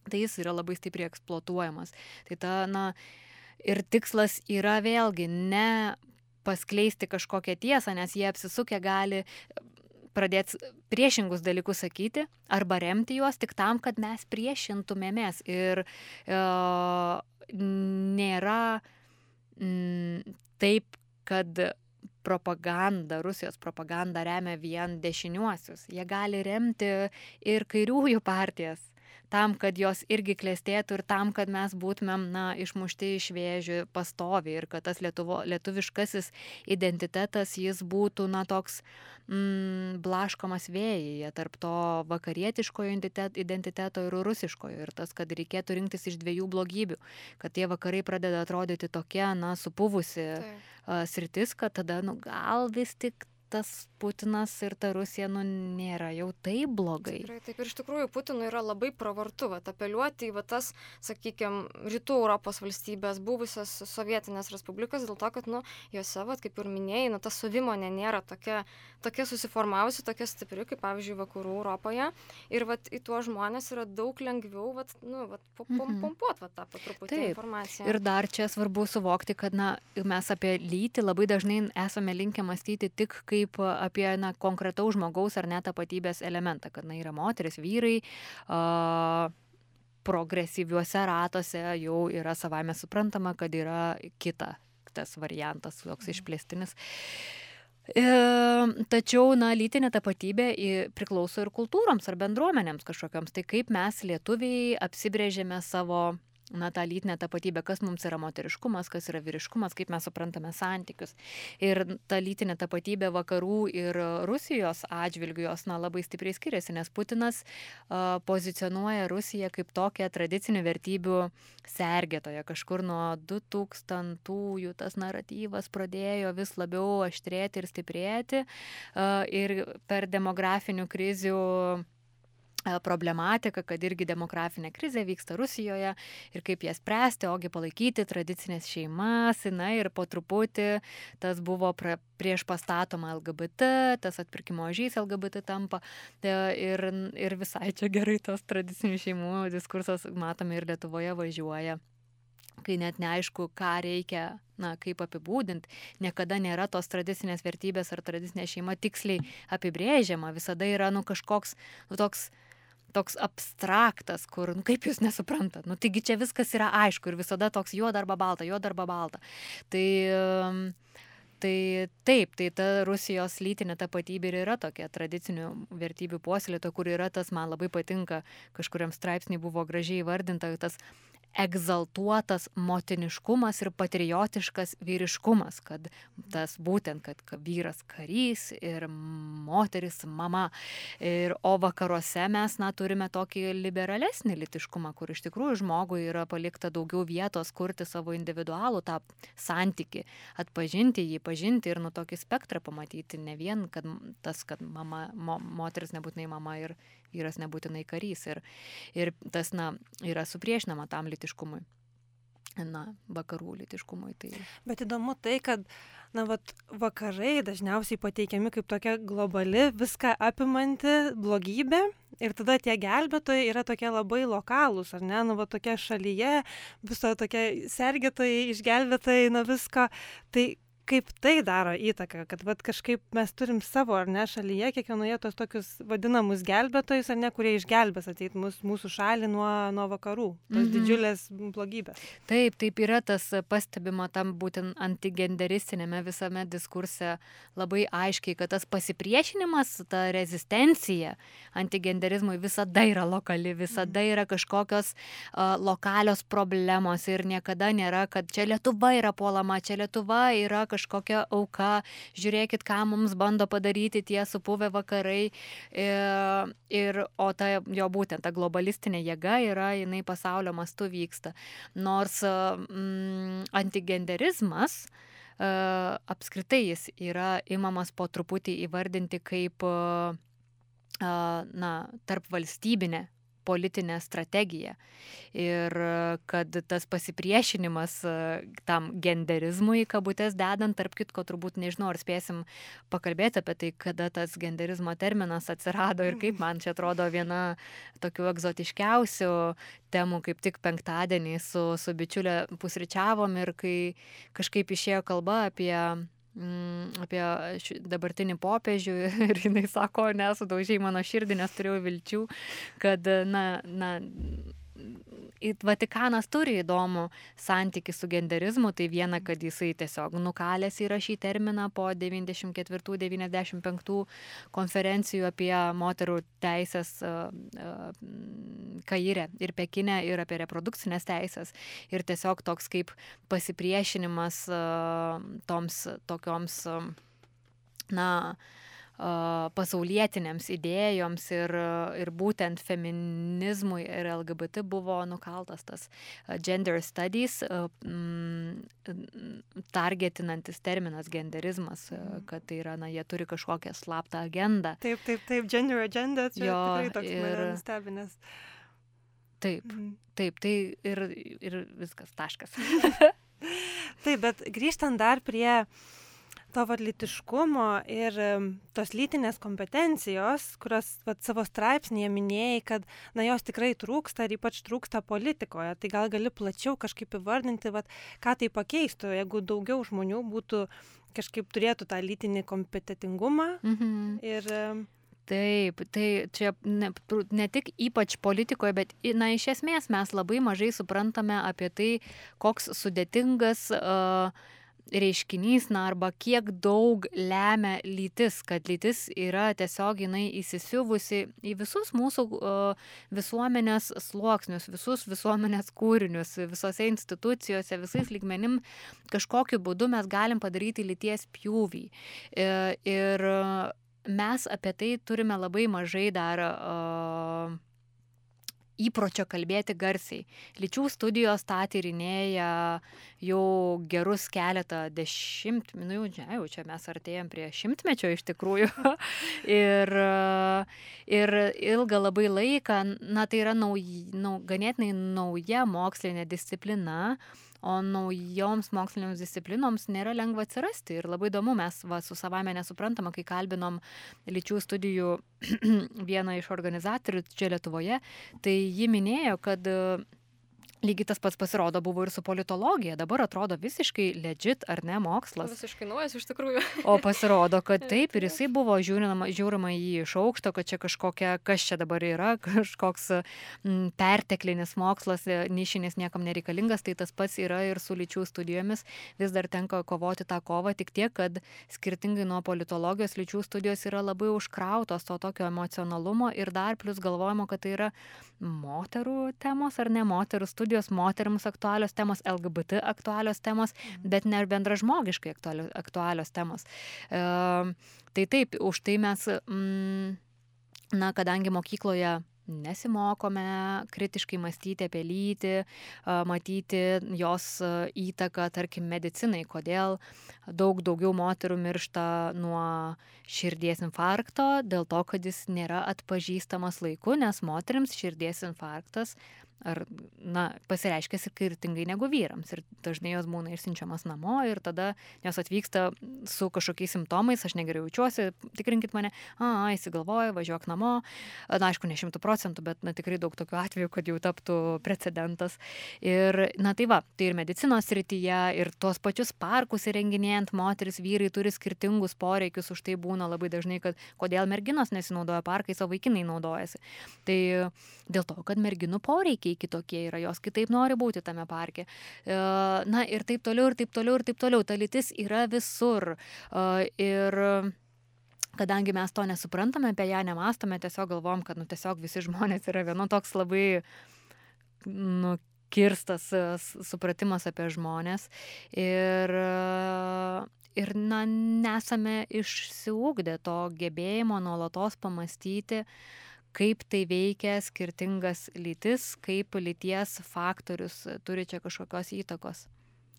tai jis yra labai stipriai eksploatuojamas. Tai ta, na, ir tikslas yra vėlgi ne paskleisti kažkokią tiesą, nes jie apsisukę gali pradėti priešingus dalykus sakyti arba remti juos tik tam, kad mes priešintumėmės. Ir e, nėra m, mm, taip, kad propaganda, Rusijos propaganda remia vien dešiniuosius. Jie gali remti ir kairiųjų partijas tam, kad jos irgi klėstėtų ir tam, kad mes būtumėm, na, išmušti iš vėžių pastovi ir kad tas lietuvo, lietuviškasis identitetas jis būtų, na, toks mm, blaškomas vėjyje tarp to vakarietiškojo identiteto ir rusiškojo. Ir tas, kad reikėtų rinktis iš dviejų blogybių, kad tie vakarai pradeda atrodyti tokia, na, supuvusi tai. sritis, kad tada, nu, gal vis tik tas Putinas ir ta Rusija, nu, nėra jau taip blogai. Tikrai, taip ir iš tikrųjų Putinui yra labai pravartu, va, apeliuoti į va, tas, sakykime, rytų Europos valstybės, buvusias sovietinės respublikas, dėl to, kad, nu, juose, va, kaip ir minėjai, nu, ta savimonė nėra tokia, tokia susiformavusi, tokia stipri, kaip, pavyzdžiui, vakarų Europoje. Ir, va, į tuos žmonės yra daug lengviau, va, nu, va, pom, mhm. pompuot, va, tą patruputį taip. informaciją. Ir dar čia svarbu suvokti, kad, na, mes apie lytį labai dažnai esame linkę mąstyti tik kaip kaip apie na, konkretaus žmogaus ar net tapatybės elementą, kad na, yra moteris, vyrai. Uh, progresyviuose ratuose jau yra savame suprantama, kad yra kita tas variantas, toks mhm. išplėstinis. E, tačiau, na, lytinė tapatybė priklauso ir kultūroms ar bendruomenėms kažkokiams. Tai kaip mes lietuviai apsibrėžėme savo na, tą lytinę tapatybę, kas mums yra moteriškumas, kas yra vyriškumas, kaip mes suprantame santykius. Ir ta lytinė tapatybė vakarų ir Rusijos atžvilgių jos, na, labai stipriai skiriasi, nes Putinas uh, pozicionuoja Rusiją kaip tokią tradicinių vertybių sergėtoją. Kažkur nuo 2000-ųjų tas naratyvas pradėjo vis labiau aštrėti ir stiprėti. Uh, ir per demografinių krizių E, problematika, kad irgi demografinė krizė vyksta Rusijoje ir kaip jas spręsti, ogi palaikyti tradicinės šeimas, na ir po truputį tas buvo pra, prieš pastatoma LGBT, tas atpirkimo žys LGBT tampa e, ir, ir visai čia gerai tos tradicinių šeimų diskursas, matome, ir Lietuvoje važiuoja kai net neaišku, ką reikia, na, kaip apibūdinti, niekada nėra tos tradicinės vertybės ar tradicinė šeima tiksliai apibrėžiama, visada yra, nu, kažkoks, nu, toks, uh, toks abstraktas, kur, nu, kaip jūs nesuprantat, nu, taigi čia viskas yra aišku ir visada toks juoda arba balta, juoda arba balta. Tai, tai taip, tai ta Rusijos lytinė tapatybė ir yra tokia tradicinių vertybių puoselėto, kur yra tas, man labai patinka, kažkuriam straipsnį buvo gražiai įvardinta, tas egzaltuotas motiniškumas ir patriotiškas vyriškumas, kad tas būtent, kad vyras karys ir moteris mama. Ir, o vakaruose mes, na, turime tokį liberalesnį litiškumą, kur iš tikrųjų žmogui yra palikta daugiau vietos kurti savo individualų tą santyki, atpažinti jį, pažinti ir nu tokį spektrą pamatyti, ne vien, kad tas, kad mama, mo, moteris nebūtinai mama ir vyras nebūtinai karys. Ir, ir tas, na, yra supriešinama tam litiškumui. Na, vakarų litiškumui. Tai... Bet įdomu tai, kad na, vat, vakarai dažniausiai pateikiami kaip tokia globali, viską apimanti blogybė. Ir tada tie gelbėtojai yra tokie labai lokalūs, ar ne, nu, va tokia šalyje, viso tokie sergėtojai, išgelbėtojai, na visko. Tai kaip tai daro įtaką, kad vat, kažkaip mes turim savo ar ne šalyje, kiekvienoje tos tokius vadinamus gelbėtojus, ar ne, kurie išgelbės ateit mus, mūsų šalį nuo, nuo vakarų, tos -hmm. didžiulės blogybės. Taip, taip yra tas pastebima tam būtent antigenderistinėme visame diskurse labai aiškiai, kad tas pasipriešinimas, ta rezistencija antigenderizmui visada yra lokali, visada mhm. yra kažkokios uh, lokalios problemos ir niekada nėra, kad čia Lietuva yra puolama, čia Lietuva yra kažkokia auka, žiūrėkit, ką mums bando padaryti tie supuvę vakarai. Ir, ir, o ta jo būtent ta globalistinė jėga yra, jinai pasaulio mastu vyksta. Nors mm, antigenderizmas, Uh, apskritai jis yra imamas po truputį įvardinti kaip uh, na, tarp valstybinė politinė strategija. Ir kad tas pasipriešinimas tam genderizmui, kabutės dedant, tarp kitko, turbūt nežinau, ar spėsim pakalbėti apie tai, kada tas genderizmo terminas atsirado ir kaip man čia atrodo viena tokių egzotiškiausių temų, kaip tik penktadienį su, su bičiulė pusryčiavom ir kai kažkaip išėjo kalba apie apie dabartinį popiežių ir jinai sako, nesudaužiai mano širdį, nes turėjau vilčių, kad, na, na, Vatikanas turi įdomų santyki su genderizmu, tai viena, kad jisai tiesiog nukalės yra šį terminą po 94-95 konferencijų apie moterų teisės Kairė ir Pekinė ir apie reprodukcinės teisės. Ir tiesiog toks kaip pasipriešinimas toms tokioms, na, pasaulietinėms idėjoms ir, ir būtent feminizmui ir LGBT buvo nukaltas tas gender studies, targetinantis terminas genderizmas, mhm. kad tai yra, na, jie turi kažkokią slaptą agendą. Taip, taip, taip, gender agenda, čia jo, tikrai toks ir stebinės. Taip, mhm. taip, tai ir, ir viskas, taškas. taip, bet grįžtant dar prie uh, to vat lytiškumo ir tos lytinės kompetencijos, kurios vat, savo straipsnėje minėjai, kad na, jos tikrai trūksta ir ypač trūksta politikoje. Tai gal gali plačiau kažkaip įvardinti, vat, ką tai pakeistų, jeigu daugiau žmonių būtų kažkaip turėtų tą lytinį kompetitingumą. Mhm. Ir, Taip, tai čia ne, ne tik ypač politikoje, bet, na, iš esmės mes labai mažai suprantame apie tai, koks sudėtingas uh, reiškinys, na arba kiek daug lemia lytis, kad lytis yra tiesiog jinai įsisiuvusi į visus mūsų visuomenės sluoksnius, visus visuomenės kūrinius, visose institucijose, visais lygmenim kažkokiu būdu mes galim padaryti lyties pjūvį. E, ir mes apie tai turime labai mažai dar įpročio kalbėti garsiai. Lyčių studijos tą tyrinėja jau gerus keletą dešimtmečių, nu, jau, jau čia mes artėjom prie šimtmečio iš tikrųjų. ir, ir ilgą labai laiką, na tai yra nauj, nau, ganėtinai nauja mokslinė disciplina, o naujoms mokslinėms disciplinoms nėra lengva atsirasti. Ir labai įdomu, mes va, su savame nesuprantama, kai kalbinom lyčių studijų vieną iš organizatorių čia Lietuvoje, tai ji minėjo, kad Lygiai tas pats pasirodo buvo ir su politologija. Dabar atrodo visiškai legit, ar ne, mokslas. Visiškai naujas iš tikrųjų. O pasirodo, kad taip ir jisai buvo žiūrima, žiūrima į jį iš aukšto, kad čia kažkokia, kas čia dabar yra, kažkoks m, mm, perteklinis mokslas, e, nišinis niekam nereikalingas, tai tas pats yra ir su lyčių studijomis. Vis dar tenka kovoti tą kovą, tik tiek, kad skirtingai nuo politologijos lyčių studijos yra labai užkrautos to tokio emocionalumo ir dar plus galvojimo, kad tai yra moterų temos ar ne moterų studijos studijos moteriams aktualios temos, LGBT aktualios temos, mhm. bet ne ir bendražmogiškai aktualios, aktualios temos. E, tai taip, už tai mes, mm, na, kadangi mokykloje nesimokome kritiškai mąstyti apie lytį, matyti jos įtaką, tarkim, medicinai, kodėl daug daugiau moterų miršta nuo širdies infarkto, dėl to, kad jis nėra atpažįstamas laiku, nes moteriams širdies infarktas ar, na, pasireiškia skirtingai negu vyrams. Ir dažnai jos būna išsiunčiamas namo ir tada jos atvyksta su kažkokiais simptomais, aš negerai jaučiuosi, tikrinkit mane, a, įsigalvoja, važiuok namo. Na, aišku, ne šimtų procentų, bet, na, tikrai daug tokių atvejų, kad jau taptų precedentas. Ir, na, tai va, tai ir medicinos srityje, ir tuos pačius parkus įrenginėjant moteris, vyrai turi skirtingus poreikius, už tai būna labai dažnai, kad kodėl merginos nesinaudoja parkais, o vaikinai naudojasi. Tai dėl to, kad merginų poreikiai poreikiai kitokie yra, jos kitaip nori būti tame parke. E, na ir taip toliau, ir taip toliau, ir taip toliau. Ta lytis yra visur. E, ir kadangi mes to nesuprantame, apie ją nemastome, tiesiog galvom, kad nu, tiesiog visi žmonės yra vienu toks labai nu, kirstas e, supratimas apie žmonės. Ir, ir na, nesame išsiugdę to gebėjimo nuolatos pamastyti, uh, kaip tai veikia skirtingas lytis, kaip lyties faktorius turi čia kažkokios įtakos.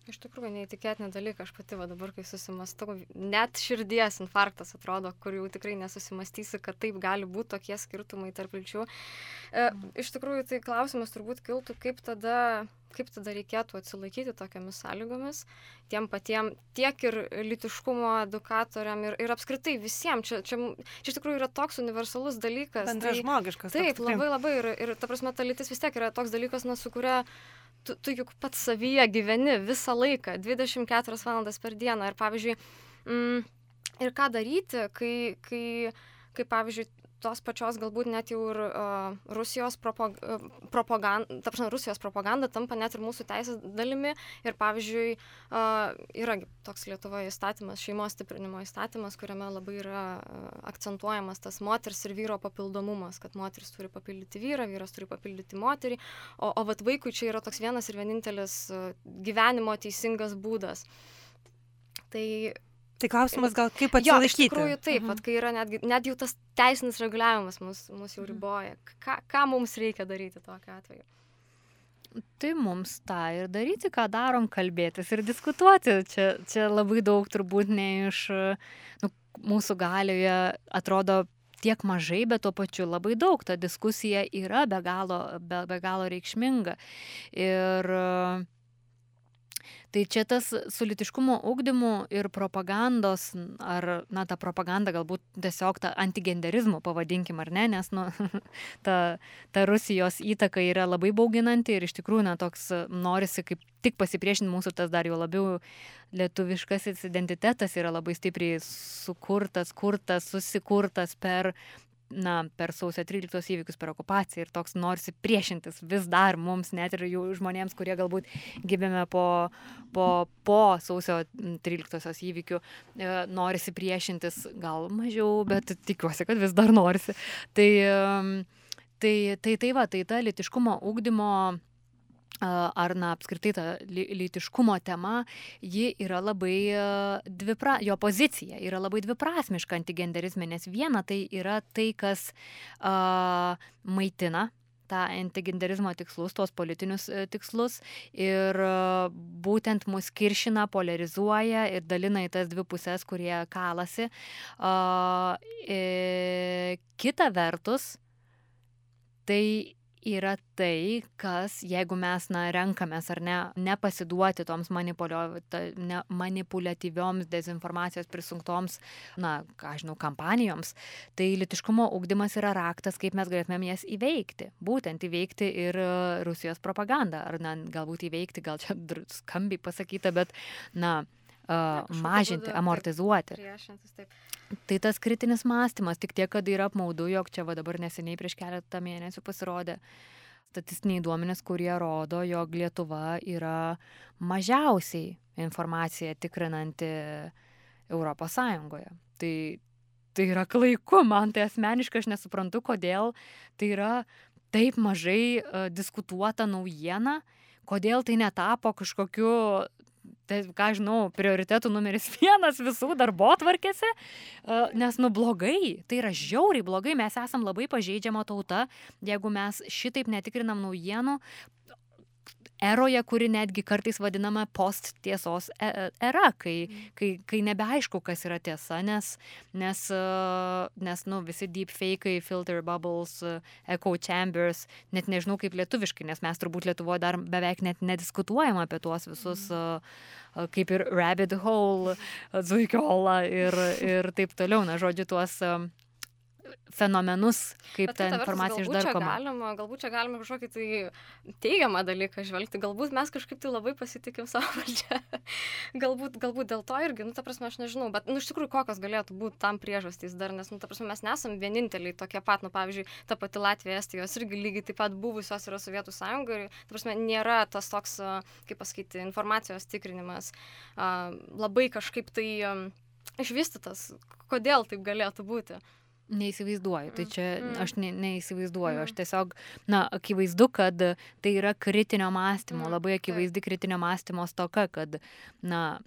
Iš tikrųjų, neįtikėtinė dalyka, aš pati va dabar, kai susimastau, net širdies infarktas atrodo, kur jau tikrai nesusimastysi, kad taip gali būti tokie skirtumai tarp lyčių. E, iš tikrųjų, tai klausimas turbūt kiltų, kaip tada, kaip tada reikėtų atsilaikyti tokiamis sąlygomis, tiem patiem, tiek ir litiškumo edukatoriam, ir, ir apskritai visiems. Čia, čia, čia iš tikrųjų yra toks universalus dalykas. Bendra tai, žmogiškas. Taip, labai labai ir, ir ta prasme, ta lytis vis tiek yra toks dalykas, na, su kuria tu, tu juk pats savyje gyveni visą laiką, 24 valandas per dieną. Ir pavyzdžiui, mm, ir ką daryti, kai, kai, kai pavyzdžiui, tos pačios galbūt net jau ir uh, Rusijos propag propaganda, ta prasme, Rusijos propaganda tampa net ir mūsų teisės dalimi. Ir pavyzdžiui, uh, yra toks Lietuvoje įstatymas, šeimos stiprinimo įstatymas, kuriame labai yra uh, akcentuojamas tas moters ir vyro papildomumas, kad moteris turi papildyti vyrą, vyras turi papildyti moterį, o, o vat vaikui čia yra toks vienas ir vienintelis uh, gyvenimo teisingas būdas. Tai Tai klausimas gal kaip atsilaikyti. Jo, iš tikrųjų taip, mhm. kai yra netgi, net jau tas teisinis reguliavimas mus, mus jau mhm. riboja. Ką, ką mums reikia daryti tokiu atveju? Tai mums tą ir daryti, ką darom, kalbėtis ir diskutuoti. Čia, čia labai daug turbūt ne iš nu, mūsų galioje atrodo tiek mažai, bet tuo pačiu labai daug. Ta diskusija yra be galo, be, be galo reikšminga. Ir uh, tai čia tas su lytiškumo ugdymu ir propagandos ar na ta propaganda galbūt tiesiog ta antigenderizmu pavadinkim ar ne nes nu ta ta rusijos įtaka yra labai bauginanti ir iš tikrųjų na toks norisi kaip tik pasipriešinti mūsų tas dar jau labiau lietuviškasis identitetas yra labai stipriai sukurtas kurtas susikurtas per na, per sausio 13 įvykius, per okupaciją ir toks norisi priešintis vis dar mums, net ir jų žmonėms, kurie galbūt gimėme po, po, po sausio 13 įvykių, e, norisi priešintis gal mažiau, bet tikiuosi, kad vis dar norisi. Tai, tai, tai, tai va, tai ta litiškumo ūkdymo ar na apskritai ta lytiškumo tema, ji yra labai dvipra, jo pozicija yra labai dviprasmiška antigenderizme, nes viena tai yra tai, kas uh, maitina tą antigenderizmo tikslus, tuos politinius e, tikslus ir būtent mus kiršina, polarizuoja ir dalina į tas dvi pusės, kurie kalasi. Uh, kita vertus, tai yra tai, kas, jeigu mes, na, renkamės ar ne, nepasiduoti toms ne, manipuliatyvioms dezinformacijos prisunktoms, na, ką žinau, kampanijoms, tai litiškumo ugdymas yra raktas, kaip mes galėtumėm jas įveikti. Būtent įveikti ir Rusijos propagandą. Ar, na, galbūt įveikti, gal čia skambiai pasakyta, bet, na, mažinti, amortizuoti. Tai tas kritinis mąstymas, tik tiek, kad yra apmaudu, jog čia va dabar neseniai prieš keletą mėnesių pasirodė statistiniai duomenys, kurie rodo, jog Lietuva yra mažiausiai informaciją tikrinanti Europos Sąjungoje. Tai, tai yra klaiku, man tai asmeniškai aš nesuprantu, kodėl tai yra taip mažai uh, diskutuota naujiena, kodėl tai netapo kažkokiu tai ką žinau, prioritetų numeris vienas visų darbo tvarkėse, nes nu blogai, tai yra žiauriai blogai, mes esam labai pažeidžiama tauta, jeigu mes šitaip netikrinam naujienų, eroje, kuri netgi kartais vadinama post tiesos e, e, era, kai, mm. kai, kai nebeaišku, kas yra tiesa, nes, nes, nes nu, visi deepfake'ai, filter bubbles, echo chambers, net nežinau kaip lietuviškai, nes mes turbūt Lietuvoje dar beveik net nediskutuojam apie tuos visus, mm. kaip ir rabbit hole, zuikio olą ir, ir taip toliau, na, žodžiu, tuos fenomenus, kaip ta informacija išdarkoma. Galima, galbūt čia galima kažkokį tai teigiamą dalyką žvelgti, galbūt mes kažkaip tai labai pasitikim savo valdžią. galbūt, galbūt dėl to irgi, nu, ta prasme, aš nežinau, bet, nu, iš tikrųjų, kokios galėtų būti tam priežastys dar, nes, nu, ta prasme, mes nesam vieninteliai tokie pat, nu, pavyzdžiui, ta pati Latvija, Estijos irgi lygiai taip pat buvusios yra Sovietų sąjunga ir, ta prasme, nėra tas toks, kaip pasakyti, informacijos tikrinimas labai kažkaip tai išvystytas, kodėl taip galėtų būti. Neįsivaizduoju, tai čia mm. aš ne, neįsivaizduoju, aš mm. tiesiog, na, akivaizdu, kad tai yra kritinio mąstymo, mm. labai akivaizdi kritinio mąstymo stoka, kad, na,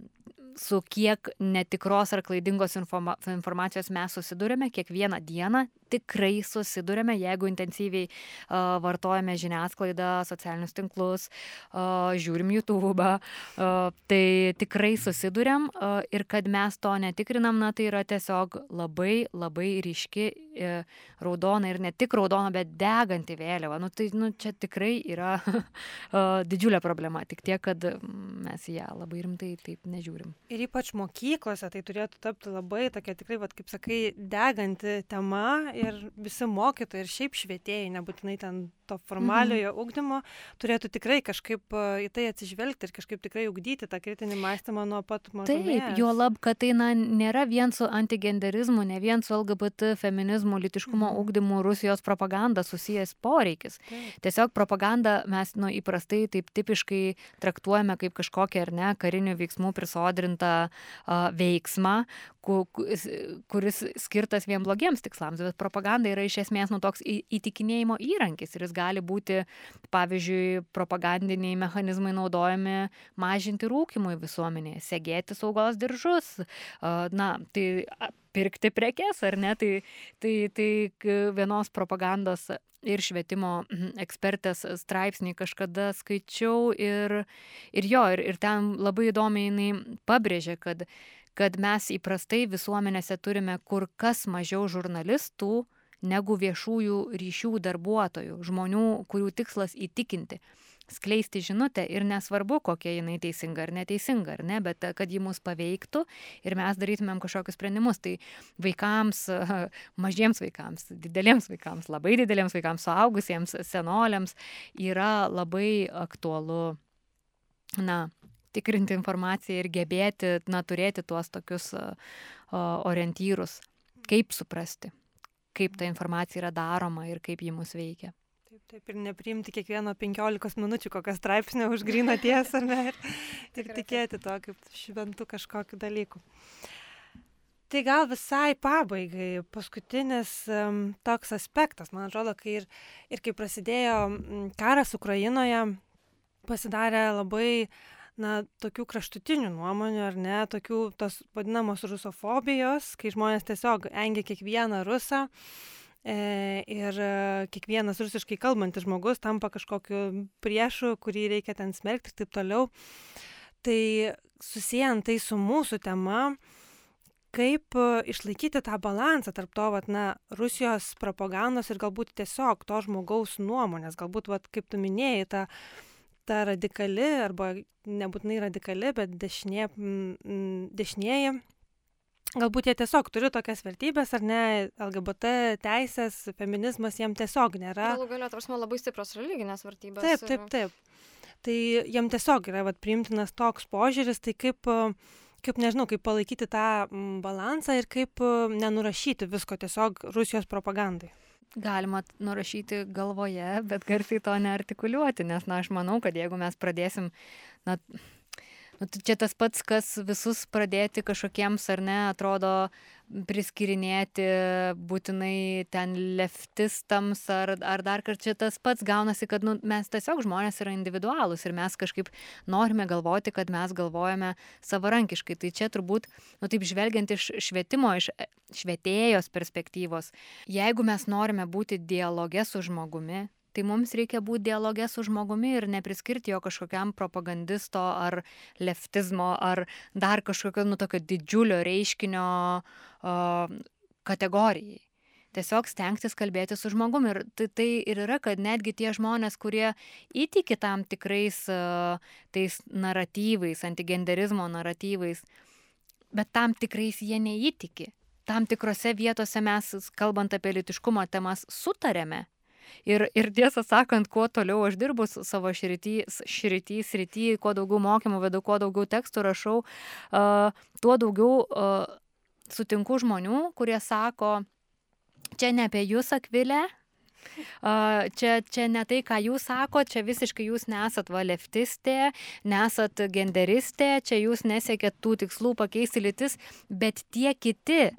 su kiek netikros ar klaidingos informa informacijos mes susidurime kiekvieną dieną, tikrai susidurėme, jeigu intensyviai uh, vartojame žiniasklaidą, socialinius tinklus, uh, žiūrim YouTube, uh, tai tikrai susidurėm uh, ir kad mes to netikrinam, na tai yra tiesiog labai labai ryški uh, raudona ir ne tik raudona, bet deganti vėliava. Nu, tai nu, čia tikrai yra uh, didžiulė problema, tik tiek, kad mes ją labai rimtai taip nežiūrim. Ir ypač mokyklose tai turėtų tapti labai tokia tikrai, vat, kaip sakai, deganti tema ir visi mokytojai ir šiaip švietėjai, nebūtinai ten to formaliojo mhm. ugdymo, turėtų tikrai kažkaip e, į tai atsižvelgti ir kažkaip tikrai ugdyti tą kritinį mąstymą nuo pat mažumės. Taip, jo lab, kad tai na, nėra vien su antigenderizmu, ne vien su LGBT feminizmu, litiškumo mhm. ugdymu, Rusijos propaganda susijęs poreikis. Taip. Tiesiog propaganda mes nu, įprastai taip tipiškai traktuojame kaip kažkokią ar ne karinių veiksmų prisodrintą uh, veiksmą, kuris skirtas vien blogiems tikslams, bet propaganda yra iš esmės nu, toks įtikinėjimo įrankis ir jis gali būti, pavyzdžiui, propagandiniai mechanizmai naudojami mažinti rūkimui visuomenėje, segėti saugos diržus, na, tai pirkti prekes, ar ne, tai, tai, tai vienos propagandos ir švietimo mhm, ekspertės straipsnį kažkada skaičiau ir, ir jo, ir, ir ten labai įdomiai jinai pabrėžė, kad kad mes įprastai visuomenėse turime kur kas mažiau žurnalistų negu viešųjų ryšių darbuotojų, žmonių, kurių tikslas įtikinti skleisti žinutę ir nesvarbu, kokia jinai teisinga ar neteisinga, ar ne, bet kad ji mus paveiktų ir mes darytumėm kažkokius sprendimus. Tai vaikams, mažiems vaikams, dideliems vaikams, labai dideliems vaikams, suaugusiems, senoliams yra labai aktualu, na, tikrinti informaciją ir gebėti, na, turėti tuos tokius orientyrus, kaip suprasti, kaip ta informacija yra daroma ir kaip ji mus veikia. Taip, taip, ir nepriimti kiekvieno 15 minučių kokią straipsnį už gryną tiesą, ne, ir, ir tikėti to kaip šventų kažkokiu dalyku. Tai gal visai pabaigai, paskutinis um, toks aspektas, man atrodo, kai ir, ir kai prasidėjo karas Ukrainoje, pasidarė labai uh, na, tokių kraštutinių nuomonių, ar ne, tokių tos vadinamos rusofobijos, kai žmonės tiesiog engia kiekvieną rusą. E, ir kiekvienas rusiškai kalbantis žmogus tampa kažkokiu priešu, kurį reikia ten smerkti ir taip toliau. Tai susijęs tai su mūsų tema, kaip išlaikyti tą balansą tarp to, vat, na, Rusijos propagandos ir galbūt tiesiog to žmogaus nuomonės, galbūt, vat, kaip tu minėjai, tą ta radikali arba nebūtinai radikali, bet dešinė, dešinieji, galbūt jie tiesiog turi tokias vertybės, ar ne, LGBT teisės, feminizmas jiem tiesiog nėra. Galų galia, tarsi labai stiprios religinės vertybės. Taip, taip, taip. Tai jiem tiesiog yra vat, priimtinas toks požiūris, tai kaip, kaip nežinau, kaip palaikyti tą balansą ir kaip nenurašyti visko tiesiog Rusijos propagandai galima nurašyti galvoje, bet garsiai to neartikuliuoti, nes, na, aš manau, kad jeigu mes pradėsim, na, nu, tai čia tas pats, kas visus pradėti kažkokiems, ar ne, atrodo, priskirinėti būtinai ten leftistams ar, ar dar kartą tas pats gaunasi, kad nu, mes tiesiog žmonės yra individualūs ir mes kažkaip norime galvoti, kad mes galvojame savarankiškai. Tai čia turbūt, nu taip žvelgiant iš švietimo, iš e, švietėjos perspektyvos, jeigu mes norime būti dialoge su žmogumi, tai mums reikia būti dialoge su žmogumi ir nepriskirti jo kažkokiam propagandisto ar leftizmo ar dar kažkokio, nu, tokio didžiulio reiškinio uh, kategorijai. Tiesiog stengtis kalbėti su žmogumi. Ir tai, tai ir yra, kad netgi tie žmonės, kurie įtiki tam tikrais uh, tais naratyvais, antigenderizmo naratyvais, bet tam tikrais jie neįtiki. Tam tikrose vietose mes, kalbant apie litiškumo temas, sutarėme Ir, ir tiesą sakant, kuo toliau aš dirbu savo šritį, srity, kuo daugiau mokymų vedu, kuo daugiau tekstų rašau, uh, tuo daugiau uh, sutinku žmonių, kurie sako, čia ne apie jūs akvilę, Uh, čia, čia ne tai, ką jūs sako, čia visiškai jūs nesat valeftistė, nesat genderistė, čia jūs nesiekėt tų tikslų pakeisti lytis, bet tie kiti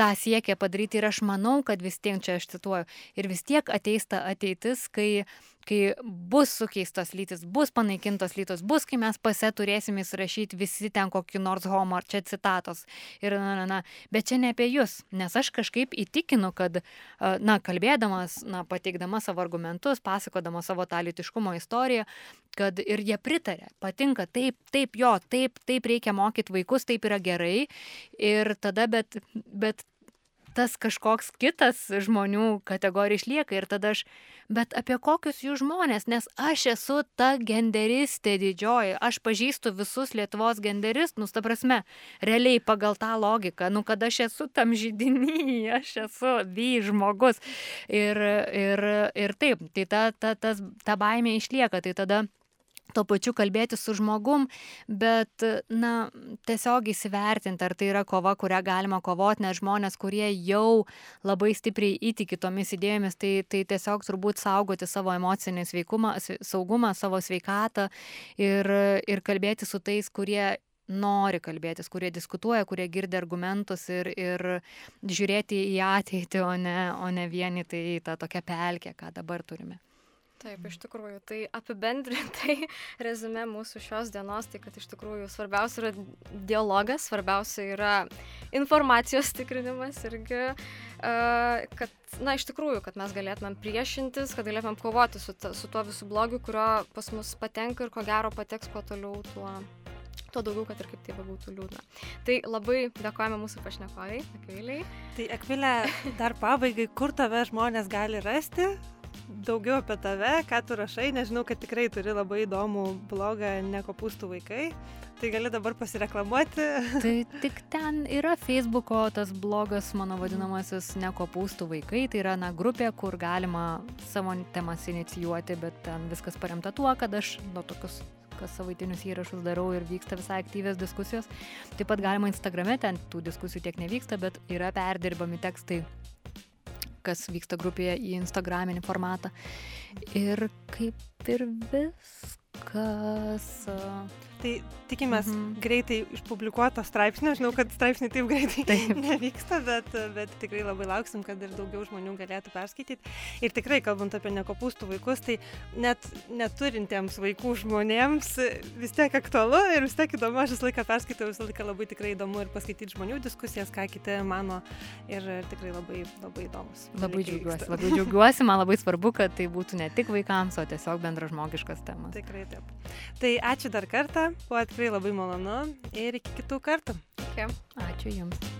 tą siekia padaryti ir aš manau, kad vis tiek, čia aš cituoju, ir vis tiek ateis ta ateitis, kai kai bus sukeistos lytis, bus panaikintos lytis, bus, kai mes pase turėsime įsirašyti visi ten kokį nors homo ar čia citatos. Ir, na, na, na, bet čia ne apie jūs, nes aš kažkaip įtikinu, kad, na, kalbėdamas, na, pateikdama savo argumentus, pasakodama savo tą litiškumo istoriją, kad ir jie pritarė, patinka, taip, taip, jo, taip, taip reikia mokyti vaikus, taip yra gerai. Ir tada, bet, bet tas kažkoks kitas žmonių kategorija išlieka ir tada aš, bet apie kokius jų žmonės, nes aš esu ta genderistė didžioji, aš pažįstu visus Lietuvos genderistus, ta prasme, realiai pagal tą logiką, nu kad aš esu tam žydinį, aš esu vy žmogus ir, ir, ir taip, tai ta, ta, ta, ta baimė išlieka, tai tada tuo pačiu kalbėti su žmogum, bet, na, tiesiog įsivertinti, ar tai yra kova, kurią galima kovoti, nes žmonės, kurie jau labai stipriai įtiki tomis idėjomis, tai, tai tiesiog turbūt saugoti savo emocinį sveikumą, saugumą, savo sveikatą ir, ir kalbėti su tais, kurie nori kalbėtis, kurie diskutuoja, kurie girdi argumentus ir, ir žiūrėti į ateitį, o ne, o ne vieni tai tą tokią pelkę, ką dabar turime. Taip, iš tikrųjų, tai apibendrintai rezume mūsų šios dienos, tai kad iš tikrųjų svarbiausia yra dialogas, svarbiausia yra informacijos tikrinimas irgi, kad, na, iš tikrųjų, kad mes galėtumėm priešintis, kad galėtumėm kovoti su, ta, su tuo visų blogiu, kurio pas mus patenka ir ko gero pateks kuo toliau, tuo, tuo daugiau, kad ir kaip tai būtų liūdna. Tai labai dėkojame mūsų pašnekoviai, Akviliai. Tai Akvilė, dar pabaigai, kur tave žmonės gali rasti? Daugiau apie tave, ką tu rašai, nežinau, kad tikrai turi labai įdomų blogą Nekopūstų vaikai. Tai gali dabar pasireklamuoti. Tai tik ten yra Facebook'o tas blogas, mano vadinamasis Nekopūstų vaikai. Tai yra na, grupė, kur galima savo temas inicijuoti, bet ten viskas paremta tuo, kad aš nuo tokius kas savaitinius įrašus darau ir vyksta visai aktyvės diskusijos. Taip pat galima Instagrame, ten tų diskusijų tiek nevyksta, bet yra perdirbami tekstai kas vyksta grupėje į Instagraminį formatą. Ir kaip ir viskas. Tai tikimės mhm. greitai išpublikuoto straipsnio. Žinau, kad straipsniai taip greitai taip. nevyksta, bet, bet tikrai labai lauksim, kad ir daugiau žmonių galėtų perskaityti. Ir tikrai, kalbant apie nekopūstų vaikus, tai net neturintiems vaikų žmonėms vis tiek aktualu ir vis tiek įdomu. Aš visą laiką perskaitau, visą laiką labai tikrai įdomu ir paskaityti žmonių diskusijas, ką kiti mano. Ir tikrai labai, labai įdomus. Labai džiaugiuosi, labai džiaugiuosi, man labai svarbu, kad tai būtų ne tik vaikams, o tiesiog bendražmogiškas temas. Tikrai taip. Tai ačiū dar kartą buvo tikrai labai malonu ir iki kitų kartų. Iki. Ačiū Jums.